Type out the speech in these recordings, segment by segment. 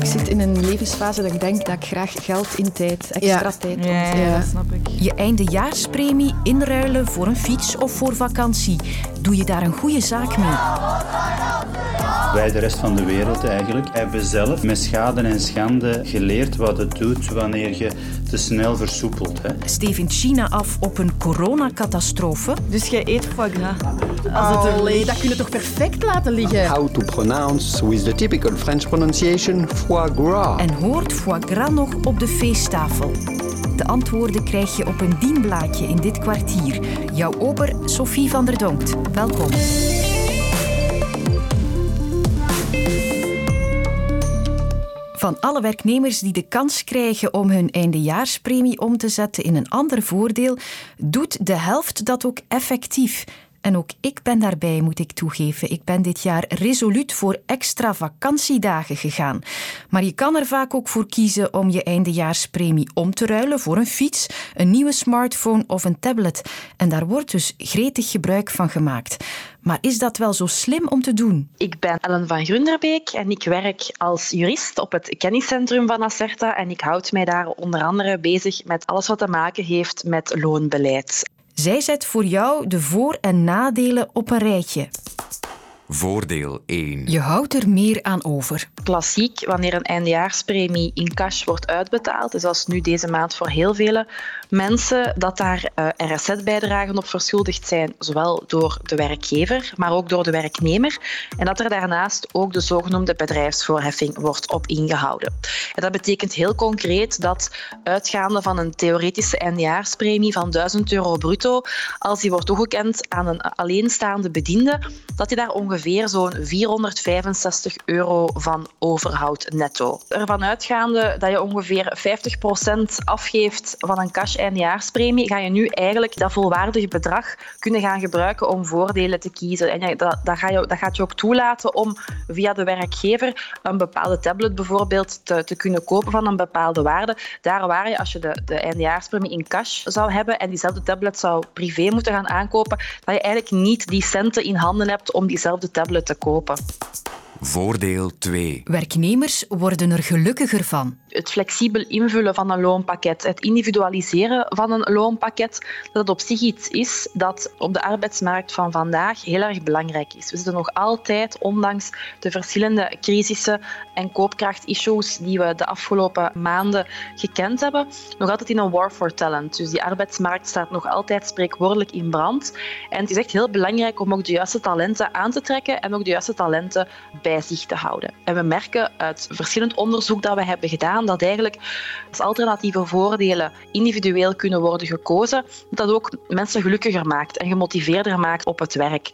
Ik zit in een levensfase dat ik denk dat ik graag geld in tijd, extra tijd. Ja, ja, ja, dat snap ik. Je eindejaarspremie inruilen voor een fiets of voor vakantie. Doe je daar een goede zaak mee? Wij, de rest van de wereld eigenlijk, hebben zelf met schade en schande geleerd wat het doet wanneer je te snel versoepelt. Hè. Steven China af op een coronacatastrofe? Dus jij eet foie gras? Als het er Allee, dat kun je toch perfect laten liggen? How to pronounce with the typical French pronunciation foie gras. En hoort foie gras nog op de feesttafel? De antwoorden krijg je op een dienblaadje in dit kwartier. Jouw ober Sophie van der Donkt. Welkom. Van alle werknemers die de kans krijgen om hun eindejaarspremie om te zetten in een ander voordeel, doet de helft dat ook effectief. En ook ik ben daarbij, moet ik toegeven. Ik ben dit jaar resoluut voor extra vakantiedagen gegaan. Maar je kan er vaak ook voor kiezen om je eindejaarspremie om te ruilen voor een fiets, een nieuwe smartphone of een tablet. En daar wordt dus gretig gebruik van gemaakt. Maar is dat wel zo slim om te doen? Ik ben Ellen van Grunderbeek en ik werk als jurist op het kenniscentrum van Acerta en ik houd mij daar onder andere bezig met alles wat te maken heeft met loonbeleid. Zij zet voor jou de voor- en nadelen op een rijtje. Voordeel 1. Je houdt er meer aan over. Klassiek, wanneer een eindejaarspremie in cash wordt uitbetaald, dus als nu deze maand voor heel vele mensen, dat daar uh, RSZ-bijdragen op verschuldigd zijn, zowel door de werkgever, maar ook door de werknemer. En dat er daarnaast ook de zogenoemde bedrijfsvoorheffing wordt op ingehouden. En dat betekent heel concreet dat uitgaande van een theoretische eindejaarspremie van 1000 euro bruto, als die wordt toegekend aan een alleenstaande bediende, dat je daar ongeveer zo'n 465 euro van overhoudt netto. Ervan uitgaande dat je ongeveer 50% afgeeft van een cash eindejaarspremie, ga je nu eigenlijk dat volwaardige bedrag kunnen gaan gebruiken om voordelen te kiezen. En dat, dat, ga je, dat gaat je ook toelaten om via de werkgever een bepaalde tablet bijvoorbeeld te, te kunnen kopen van een bepaalde waarde. Daar waar je, als je de, de in cash zou hebben en diezelfde tablet zou privé moeten gaan aankopen, dat je eigenlijk niet die centen in handen hebt om diezelfde tablet te kopen. Voordeel 2. Werknemers worden er gelukkiger van. Het flexibel invullen van een loonpakket, het individualiseren van een loonpakket, dat op zich iets is dat op de arbeidsmarkt van vandaag heel erg belangrijk is. We zitten nog altijd, ondanks de verschillende crisissen en koopkrachtissues die we de afgelopen maanden gekend hebben, nog altijd in een war for talent. Dus die arbeidsmarkt staat nog altijd spreekwoordelijk in brand. En het is echt heel belangrijk om ook de juiste talenten aan te trekken en ook de juiste talenten bij zich te houden. En we merken uit verschillend onderzoek dat we hebben gedaan dat eigenlijk als alternatieve voordelen individueel kunnen worden gekozen, dat dat ook mensen gelukkiger maakt en gemotiveerder maakt op het werk.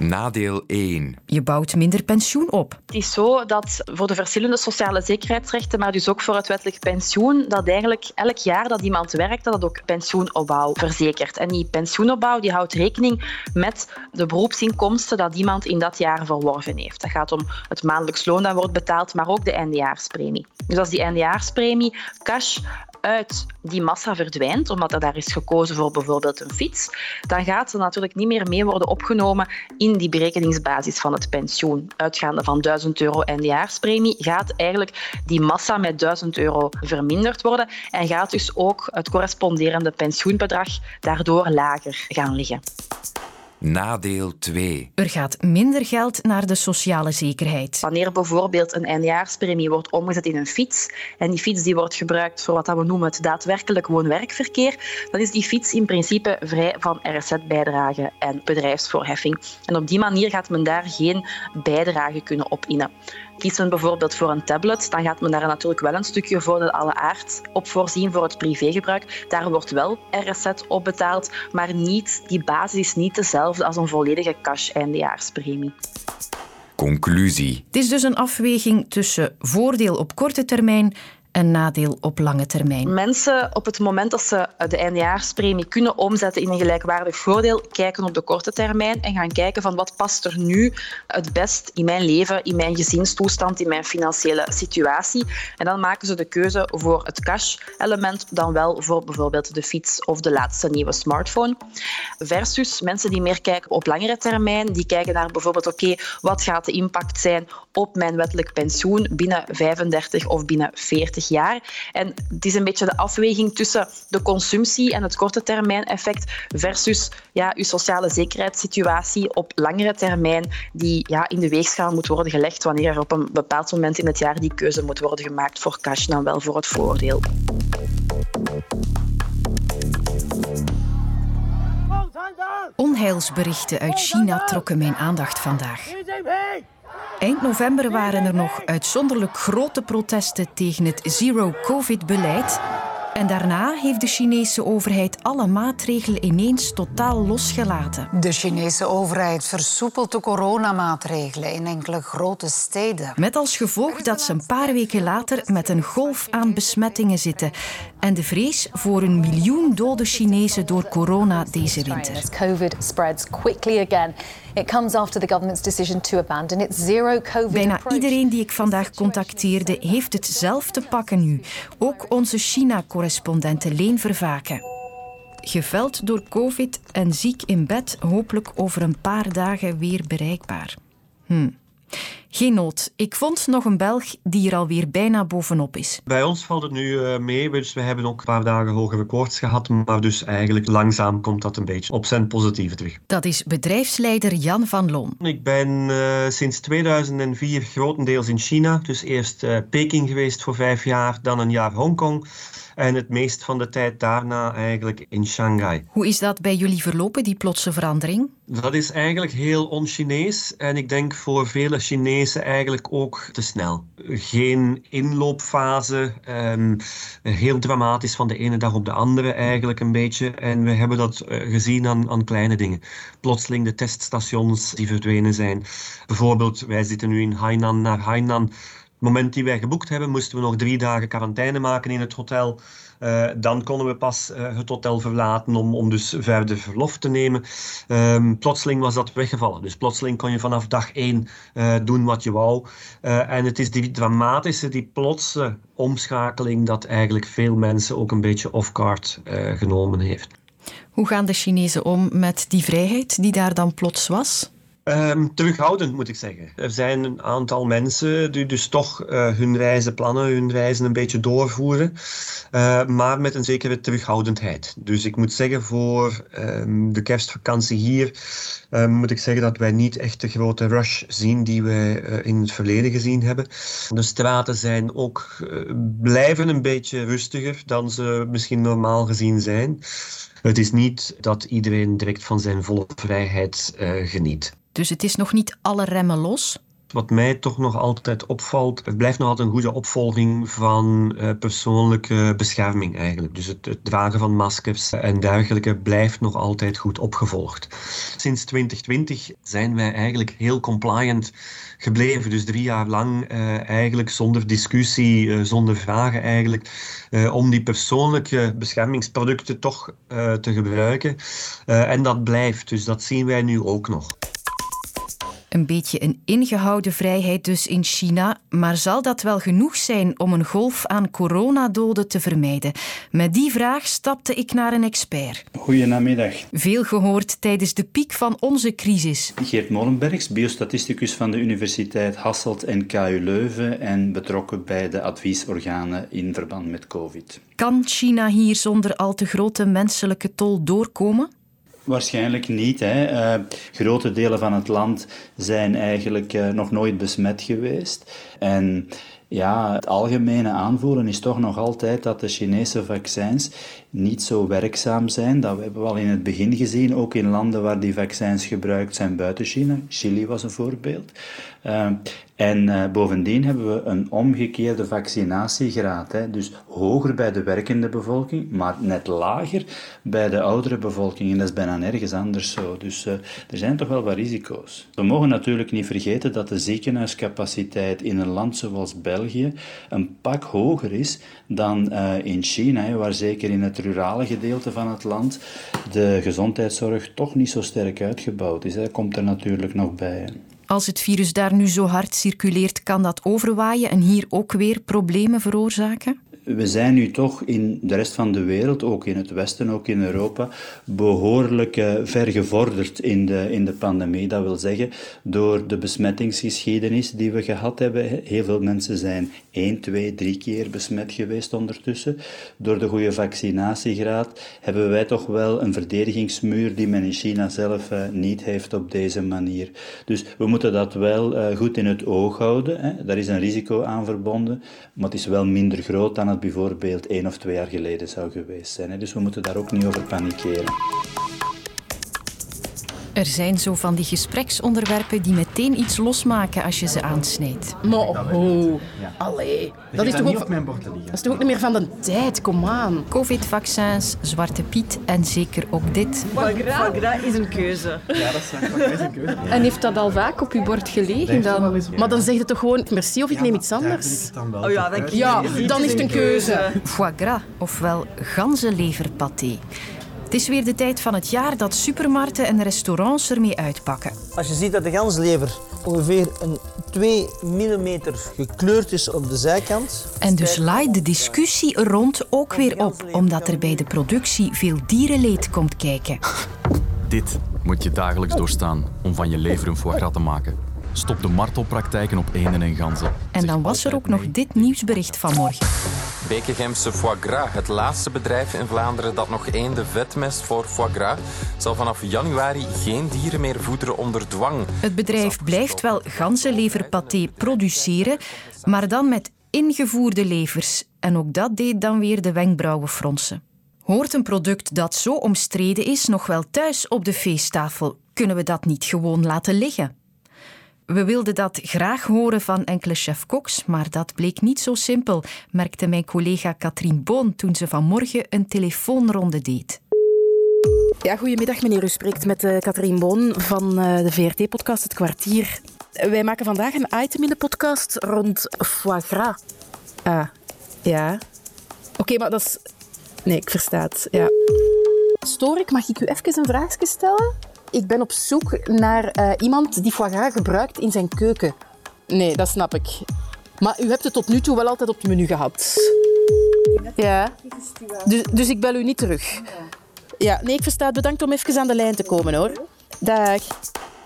Nadeel 1. Je bouwt minder pensioen op. Het is zo dat voor de verschillende sociale zekerheidsrechten, maar dus ook voor het wettelijk pensioen, dat eigenlijk elk jaar dat iemand werkt, dat het ook pensioenopbouw verzekert. En die pensioenopbouw die houdt rekening met de beroepsinkomsten dat iemand in dat jaar verworven heeft. Dat gaat om het maandelijks loon dat wordt betaald, maar ook de eindejaarspremie. Dus als die eindejaarspremie cash uit die massa verdwijnt, omdat er daar is gekozen voor bijvoorbeeld een fiets, dan gaat ze natuurlijk niet meer mee worden opgenomen in die berekeningsbasis van het pensioen. Uitgaande van 1000 euro eindejaarspremie gaat eigenlijk die massa met 1000 euro verminderd worden en gaat dus ook het corresponderende pensioenbedrag daardoor lager gaan liggen. Nadeel 2. Er gaat minder geld naar de sociale zekerheid. Wanneer bijvoorbeeld een eindejaarspremie wordt omgezet in een fiets en die fiets die wordt gebruikt voor wat we noemen het daadwerkelijk woon-werkverkeer, dan is die fiets in principe vrij van RSZ-bijdrage en bedrijfsvoorheffing. En op die manier gaat men daar geen bijdrage kunnen op innen. Kiest men bijvoorbeeld voor een tablet, dan gaat men daar natuurlijk wel een stukje voordeel alle aard op voorzien voor het privégebruik. Daar wordt wel RSZ op betaald, maar niet, die basis is niet dezelfde als een volledige cash-eindejaarspremie. Conclusie. Het is dus een afweging tussen voordeel op korte termijn een nadeel op lange termijn. Mensen op het moment dat ze de eindejaarspremie kunnen omzetten in een gelijkwaardig voordeel, kijken op de korte termijn en gaan kijken van wat past er nu het best in mijn leven, in mijn gezinstoestand, in mijn financiële situatie. En dan maken ze de keuze voor het cash-element dan wel voor bijvoorbeeld de fiets of de laatste nieuwe smartphone. Versus mensen die meer kijken op langere termijn, die kijken naar bijvoorbeeld oké, wat gaat de impact zijn op mijn wettelijk pensioen binnen 35 of binnen 40 jaar. En het is een beetje de afweging tussen de consumptie en het korte termijn effect versus ja, uw sociale zekerheidssituatie op langere termijn die ja, in de weegschaal moet worden gelegd wanneer er op een bepaald moment in het jaar die keuze moet worden gemaakt voor cash dan wel voor het voordeel. Onheilsberichten uit China trokken mijn aandacht vandaag. Eind november waren er nog uitzonderlijk grote protesten tegen het zero-covid-beleid. En daarna heeft de Chinese overheid alle maatregelen ineens totaal losgelaten. De Chinese overheid versoepelt de coronamaatregelen in enkele grote steden. Met als gevolg dat ze een paar weken later met een golf aan besmettingen zitten. En de vrees voor een miljoen dode Chinezen door corona deze winter. COVID spreads quickly again. It comes after the government's decision to abandon its zero COVID Bijna approach. iedereen die ik vandaag contacteerde heeft het zelf te pakken nu. Ook onze China-correspondente Leen Vervaken. Geveld door COVID en ziek in bed, hopelijk over een paar dagen weer bereikbaar. Hm. Geen nood. Ik vond nog een Belg die er alweer bijna bovenop is. Bij ons valt het nu eh, mee, dus we hebben ook een paar dagen hogere koorts gehad, maar dus eigenlijk langzaam komt dat een beetje op zijn positieve terug. Dat is bedrijfsleider Jan van Loon. Ik ben eh, sinds 2004 grotendeels in China, dus eerst eh, Peking geweest voor vijf jaar, dan een jaar Hongkong en het meest van de tijd daarna eigenlijk in Shanghai. Hoe is dat bij jullie verlopen, die plotse verandering? Dat is eigenlijk heel on-Chinees en ik denk voor vele Chinezen eigenlijk ook te snel. Geen inloopfase, ehm, heel dramatisch van de ene dag op de andere eigenlijk een beetje. En we hebben dat eh, gezien aan, aan kleine dingen. Plotseling de teststations die verdwenen zijn. Bijvoorbeeld, wij zitten nu in Hainan naar Hainan. Het moment die wij geboekt hebben, moesten we nog drie dagen quarantaine maken in het hotel. Uh, dan konden we pas uh, het hotel verlaten om, om dus verder verlof te nemen. Um, plotseling was dat weggevallen. Dus plotseling kon je vanaf dag één uh, doen wat je wou. en het is die dramatische, die plotse omschakeling dat eigenlijk veel mensen ook een beetje off-guard genomen heeft. Hoe gaan de Chinezen om met die vrijheid die daar dan plots was? Um, terughoudend moet ik zeggen. Er zijn een aantal mensen die dus toch uh, hun reizen plannen, hun reizen een beetje doorvoeren, uh, maar met een zekere terughoudendheid. Dus ik moet zeggen, voor um, de kerstvakantie hier um, moet ik zeggen dat wij niet echt de grote rush zien die we uh, in het verleden gezien hebben. De straten zijn ook blijven een beetje rustiger dan ze misschien normaal gezien zijn. Het is niet dat iedereen direct van zijn volle vrijheid geniet. Dus het is nog niet alle remmen los? Wat mij toch nog altijd opvalt, het blijft nog altijd een goede opvolging van uh, persoonlijke bescherming eigenlijk. Dus het, dragen van maskers en dergelijke blijft nog altijd goed opgevolgd. Sinds 2020 zijn wij eigenlijk heel compliant gebleven. Dus drie jaar lang uh, eigenlijk zonder discussie, uh, zonder vragen eigenlijk, om die persoonlijke beschermingsproducten toch te gebruiken. en dat blijft, dus dat zien wij nu ook nog. Een beetje een ingehouden vrijheid dus in China, maar zal dat wel genoeg zijn om een golf aan coronadoden te vermijden? Met die vraag stapte ik naar een expert. Goedenamiddag. Veel gehoord tijdens de piek van onze crisis. Geert Molenbergs, biostatisticus van de Universiteit Hasselt en KU Leuven en betrokken bij de adviesorganen in verband met COVID. Kan China hier zonder al te grote menselijke tol doorkomen? Waarschijnlijk niet. Hè. Uh, grote delen van het land zijn eigenlijk uh, nog nooit besmet geweest. En ja, het algemene aanvoelen is toch nog altijd dat de Chinese vaccins niet zo werkzaam zijn. Dat hebben we al in het begin gezien, ook in landen waar die vaccins gebruikt zijn buiten China. Chili was een voorbeeld. Uh, En uh, bovendien hebben we een omgekeerde vaccinatiegraad. Hè. Dus hoger bij de werkende bevolking, maar net lager bij de oudere bevolking. En dat is bijna nergens anders zo. Dus uh, er zijn toch wel wat risico's. We mogen natuurlijk niet vergeten dat de ziekenhuiscapaciteit in een land zoals België een pak hoger is dan uh, in China, hè, waar zeker in het rurale gedeelte van het land de gezondheidszorg toch niet zo sterk uitgebouwd is. Dat komt er natuurlijk nog bij. Als het virus daar nu zo hard circuleert, kan dat overwaaien en hier ook weer problemen veroorzaken? We zijn nu toch in de rest van de wereld, ook in het Westen, ook in Europa, behoorlijk uh, ver gevorderd in de, in de pandemie. Dat wil zeggen, door de besmettingsgeschiedenis die we gehad hebben, heel veel mensen zijn één, twee, drie keer besmet geweest ondertussen. Door de goede vaccinatiegraad hebben wij toch wel een verdedigingsmuur die men in China zelf uh, niet heeft op deze manier. Dus we moeten dat wel uh, goed in het oog houden. Hè. Daar is een risico aan verbonden, maar het is wel minder groot dan het bijvoorbeeld één of twee jaar geleden zou geweest zijn. Dus we moeten daar ook niet over panikeren. Er zijn zo van die gespreksonderwerpen die meteen iets losmaken als je ze aansnijdt. Maar ho, allee. Dat is, toch ook, dat is toch ook niet meer van de tijd, kom aan. Covid-vaccins, Zwarte Piet en zeker ook dit. Foie gras is een keuze. Ja, dat is een keuze. En heeft dat al vaak op uw bord gelegen dan? Maar dan zeg je toch gewoon merci of ik neem iets anders? Oh ja, dan, ja, dan is het een keuze. Foie gras, ofwel ganzenleverpaté. Het is weer de tijd van het jaar dat supermarkten en restaurants ermee uitpakken. Als je ziet dat de ganslever ongeveer een 2 mm gekleurd is op de zijkant. En dus laait de discussie er rond ook weer op, omdat er bij de productie veel dierenleed komt kijken. Dit moet je dagelijks doorstaan om van je lever een foie gras te maken. Stop de martelpraktijken op eenden en ganzen. En dan was er ook nog dit nieuwsbericht vanmorgen. Bekegemse Foie Gras, het laatste bedrijf in Vlaanderen dat nog eenden vetmest voor foie gras, zal vanaf januari geen dieren meer voederen onder dwang. Het bedrijf blijft wel ganzenleverpaté produceren, maar dan met ingevoerde levers. En ook dat deed dan weer de wenkbrauwen fronsen. Hoort een product dat zo omstreden is nog wel thuis op de feesttafel? Kunnen we dat niet gewoon laten liggen? We wilden dat graag horen van enkele chef-koks, maar dat bleek niet zo simpel, merkte mijn collega Katrien Boon toen ze vanmorgen een telefoonronde deed. Ja, goedemiddag meneer. U spreekt met uh, Katrien Boon van uh, de VRT-podcast Het Kwartier. Wij maken vandaag een item in de podcast rond foie gras. Ah, ja. Oké, maar dat is... Nee, ik versta het. Ja. Stoor ik? Mag ik u even een vraagje stellen? Ik ben op zoek naar uh, iemand die foie gras gebruikt in zijn keuken. Nee, dat snap ik. Maar u hebt het tot nu toe wel altijd op het menu gehad. Ja. Dus, dus ik bel u niet terug. Ja, nee, ik versta. Bedankt om even aan de lijn te komen, hoor. Dag.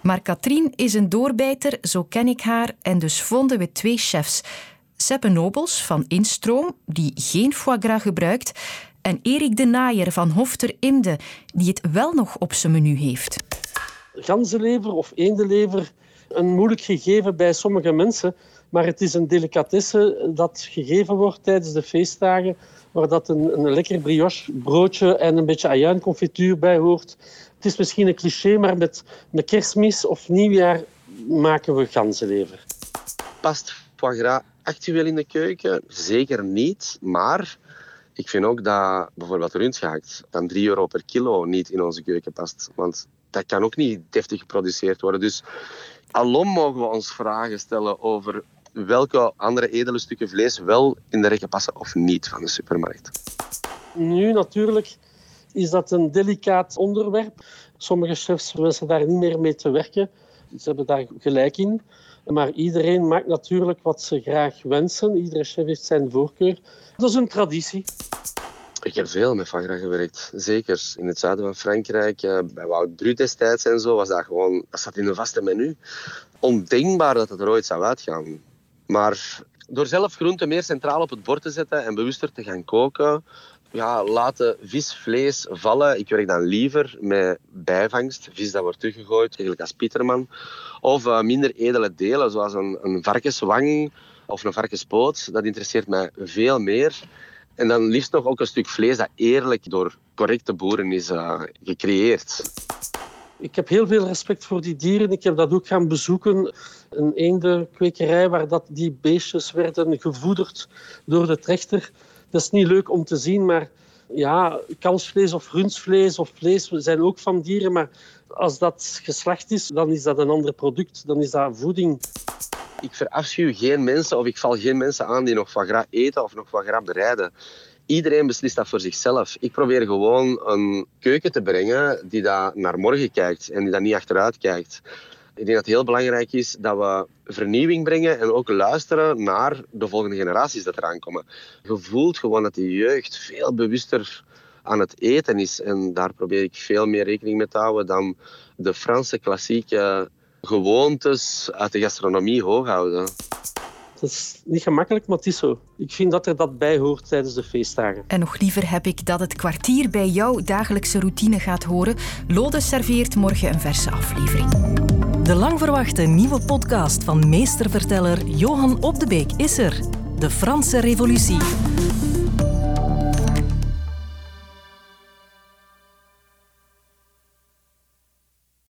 Maar Katrien is een doorbijter, zo ken ik haar. En dus vonden we twee chefs. Seppe Nobels van Instroom, die geen foie gras gebruikt, en Erik de Naaier van Hofter Imde, die het wel nog op zijn menu heeft. Ganzenlever of eendenlever, een moeilijk gegeven bij sommige mensen, maar het is een delicatesse dat gegeven wordt tijdens de feestdagen, waar dat een, een lekker brioche broodje en een beetje ajuinconfituur bij hoort. Het is misschien een cliché, maar met, met kerstmis of nieuwjaar maken we ganzenlever. Past foie gras actueel in de keuken? Zeker niet, maar ik vind ook dat bijvoorbeeld rundgehakt van 3 euro per kilo niet in onze keuken past. Want dat kan ook niet deftig geproduceerd worden. Dus alom mogen we ons vragen stellen over welke andere edele stukken vlees wel in de rekken passen of niet van de supermarkt. Nu natuurlijk is dat een delicaat onderwerp. Sommige chefs wensen daar niet meer mee te werken. Ze hebben daar gelijk in. Maar iedereen maakt natuurlijk wat ze graag wensen. Iedere chef heeft zijn voorkeur. Dat is een traditie. Ik heb veel met Fagra gewerkt. Zeker in het zuiden van Frankrijk. Eh, bij Wout Brut destijds en zo was dat gewoon... Dat zat in een vaste menu. Ondenkbaar dat het er ooit zou uitgaan. Maar door zelf groenten meer centraal op het bord te zetten en bewuster te gaan koken, ja, laten vis, vlees vallen. Ik werk dan liever met bijvangst, vis dat wordt teruggegooid, eigenlijk als Pieterman. Of uh, minder edele delen, zoals een, een varkenswang of een varkenspoot. Dat interesseert mij veel meer. En dan liefst nog ook een stuk vlees dat eerlijk door correcte boeren is uh, gecreëerd. Ik heb heel veel respect voor die dieren. Ik heb dat ook gaan bezoeken. Een eendenkwekerij waar dat die beestjes werden gevoederd door de trechter. Dat is niet leuk om te zien, maar ja, kalfsvlees of rundvlees of vlees zijn ook van dieren. Maar als dat geslacht is, dan is dat een ander product. Dan is dat voeding. Ik verafschuw geen mensen of ik val geen mensen aan die nog van gras eten of nog van gras bereiden. Iedereen beslist dat voor zichzelf. Ik probeer gewoon een keuken te brengen die daar naar morgen kijkt en die daar niet achteruit kijkt. Ik denk dat het heel belangrijk is dat we vernieuwing brengen en ook luisteren naar de volgende generaties dat eraan komen. Je voelt gewoon dat de jeugd veel bewuster aan het eten is. En daar probeer ik veel meer rekening mee te houden dan de Franse klassieke gewoontes uit de gastronomie hoog houden. Dat is niet gemakkelijk, maar het is zo. Ik vind dat er dat bij hoort tijdens de feestdagen. En nog liever heb ik dat het kwartier bij jouw dagelijkse routine gaat horen. Lode serveert morgen een verse aflevering. De lang verwachte nieuwe podcast van meesterverteller Johan Op de Beek is er. De Franse Revolutie.